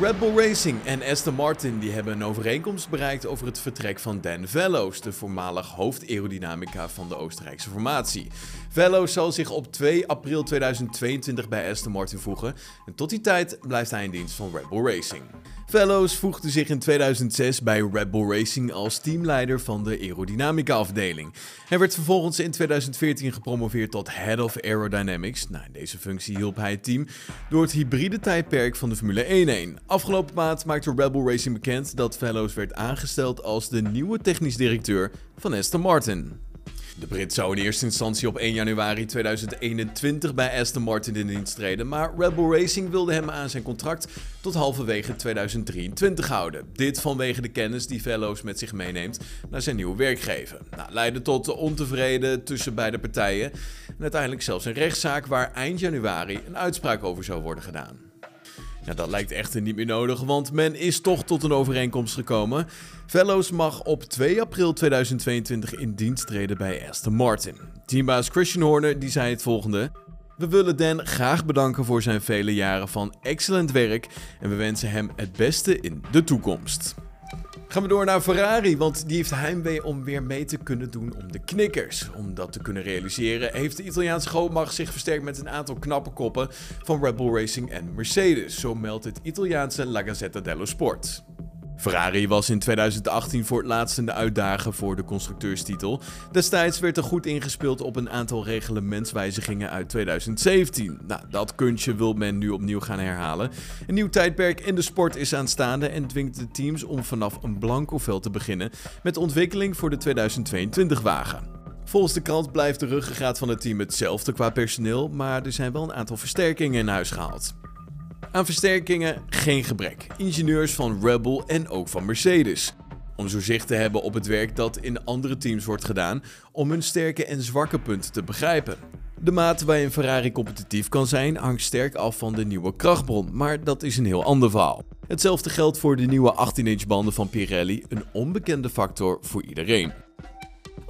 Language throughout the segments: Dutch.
Red Bull Racing en Aston Martin die hebben een overeenkomst bereikt over het vertrek van Dan Vellows, de voormalig hoofdaerodynamica van de Oostenrijkse formatie. Vellows zal zich op 2 april 2022 bij Aston Martin voegen en tot die tijd blijft hij in dienst van Red Bull Racing. Fellows voegde zich in 2006 bij Red Bull Racing als teamleider van de aerodynamica afdeling. Hij werd vervolgens in 2014 gepromoveerd tot Head of Aerodynamics. Nou, in deze functie hielp hij het team door het hybride tijdperk van de Formule 1 heen. Afgelopen maand maakte Red Bull Racing bekend dat Fellows werd aangesteld als de nieuwe technisch directeur van Aston Martin. De Brit zou in eerste instantie op 1 januari 2021 bij Aston Martin in dienst treden, maar Red Bull Racing wilde hem aan zijn contract tot halverwege 2023 houden. Dit vanwege de kennis die Fellows met zich meeneemt naar zijn nieuwe werkgever. Nou, leidde tot ontevreden tussen beide partijen en uiteindelijk zelfs een rechtszaak waar eind januari een uitspraak over zou worden gedaan. Ja, dat lijkt echter niet meer nodig, want men is toch tot een overeenkomst gekomen. Fellows mag op 2 april 2022 in dienst treden bij Aston Martin. Teambaas Christian Horner die zei het volgende. We willen Dan graag bedanken voor zijn vele jaren van excellent werk en we wensen hem het beste in de toekomst. Gaan we door naar Ferrari, want die heeft heimwee om weer mee te kunnen doen om de knikkers. Om dat te kunnen realiseren heeft de Italiaanse grootmacht zich versterkt met een aantal knappe koppen van Red Bull Racing en Mercedes. Zo meldt het Italiaanse La Gazzetta dello Sport. Ferrari was in 2018 voor het laatst in de uitdagen voor de constructeurstitel. Destijds werd er goed ingespeeld op een aantal reglementswijzigingen uit 2017. Nou, dat kunstje wil men nu opnieuw gaan herhalen. Een nieuw tijdperk in de sport is aanstaande en dwingt de teams om vanaf een blanco veld te beginnen met ontwikkeling voor de 2022 wagen. Volgens de krant blijft de ruggengraat van het team hetzelfde qua personeel, maar er zijn wel een aantal versterkingen in huis gehaald. Aan versterkingen geen gebrek. Ingenieurs van Red Bull en ook van Mercedes. Om zo zicht te hebben op het werk dat in andere teams wordt gedaan om hun sterke en zwakke punten te begrijpen. De mate waarin Ferrari competitief kan zijn hangt sterk af van de nieuwe krachtbron, maar dat is een heel ander verhaal. Hetzelfde geldt voor de nieuwe 18-inch banden van Pirelli, een onbekende factor voor iedereen.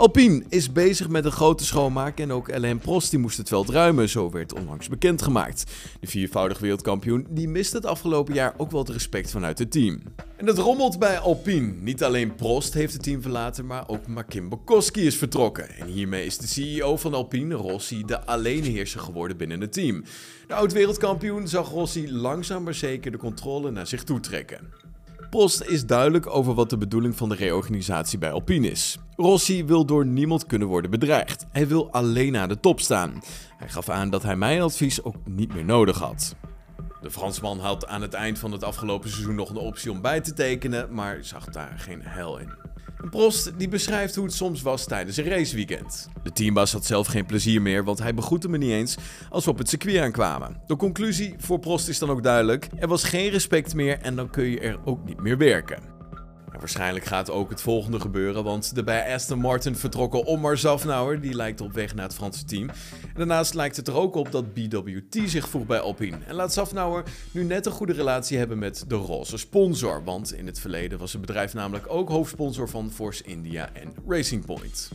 Alpine is bezig met een grote schoonmaak en ook Alain Prost die moest het veld ruimen, zo werd onlangs bekendgemaakt. De viervoudig wereldkampioen die mist het afgelopen jaar ook wel het respect vanuit het team. En dat rommelt bij Alpine. Niet alleen Prost heeft het team verlaten, maar ook Makim Bokoski is vertrokken. En hiermee is de CEO van Alpine, Rossi, de alleenheerser geworden binnen het team. De oud-wereldkampioen zag Rossi langzaam maar zeker de controle naar zich toe trekken. Post is duidelijk over wat de bedoeling van de reorganisatie bij Alpine is. Rossi wil door niemand kunnen worden bedreigd. Hij wil alleen aan de top staan. Hij gaf aan dat hij mijn advies ook niet meer nodig had. De Fransman had aan het eind van het afgelopen seizoen nog een optie om bij te tekenen, maar zag daar geen hel in. Prost die beschrijft hoe het soms was tijdens een raceweekend. De teambaas had zelf geen plezier meer, want hij begroette me niet eens als we op het circuit aankwamen. De conclusie voor Prost is dan ook duidelijk: er was geen respect meer en dan kun je er ook niet meer werken waarschijnlijk gaat ook het volgende gebeuren, want de bij Aston Martin vertrokken Omar Zafnauer, die lijkt op weg naar het Franse team. En daarnaast lijkt het er ook op dat BWT zich voegt bij Alpine. En laat Zafnauer nu net een goede relatie hebben met de roze sponsor, want in het verleden was het bedrijf namelijk ook hoofdsponsor van Force India en Racing Point.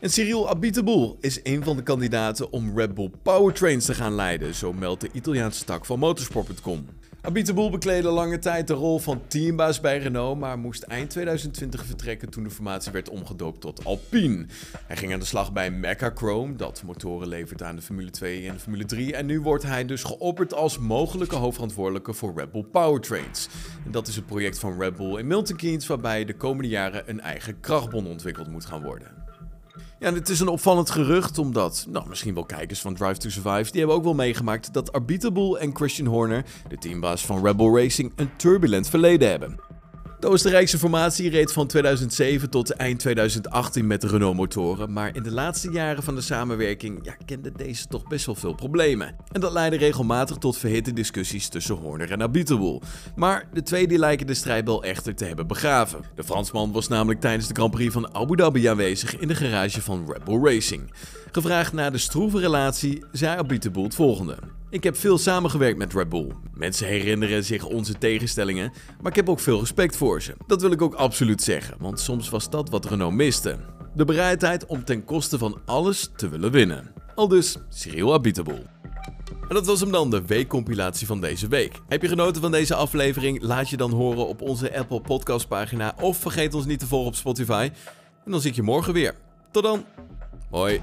En Cyril Abiteboul is een van de kandidaten om Red Bull Powertrains te gaan leiden, zo meldt de Italiaanse tak van motorsport.com. Abiteboul bekleedde lange tijd de rol van teambaas bij Renault, maar moest eind 2020 vertrekken toen de formatie werd omgedoopt tot Alpine. Hij ging aan de slag bij Mechachrome, dat motoren levert aan de Formule 2 en de Formule 3, en nu wordt hij dus geopperd als mogelijke hoofdverantwoordelijke voor Red Bull Powertrains. En dat is het project van Red Bull in Milton Keynes, waarbij de komende jaren een eigen krachtbron ontwikkeld moet gaan worden. Ja, het is een opvallend gerucht, omdat, nou, misschien wel kijkers van Drive to Survive, die hebben ook wel meegemaakt dat Arbitable en Christian Horner, de teambaas van Rebel Racing, een turbulent verleden hebben. De Oostenrijkse formatie reed van 2007 tot eind 2018 met Renault-motoren, maar in de laatste jaren van de samenwerking ja, kende deze toch best wel veel problemen. En dat leidde regelmatig tot verhitte discussies tussen Horner en Abiteboul. Maar de twee die lijken de strijdbel echter te hebben begraven. De Fransman was namelijk tijdens de Grand Prix van Abu Dhabi aanwezig in de garage van Red Bull Racing. Gevraagd naar de stroeve relatie, zei Abiteboul het volgende. Ik heb veel samengewerkt met Red Bull. Mensen herinneren zich onze tegenstellingen, maar ik heb ook veel respect voor ze. Dat wil ik ook absoluut zeggen, want soms was dat wat Renault miste. De bereidheid om ten koste van alles te willen winnen. Al dus Cyril Abiteboul. En dat was hem dan, de weekcompilatie van deze week. Heb je genoten van deze aflevering? Laat je dan horen op onze Apple Podcast pagina of vergeet ons niet te volgen op Spotify. En dan zie ik je morgen weer. Tot dan. Hoi.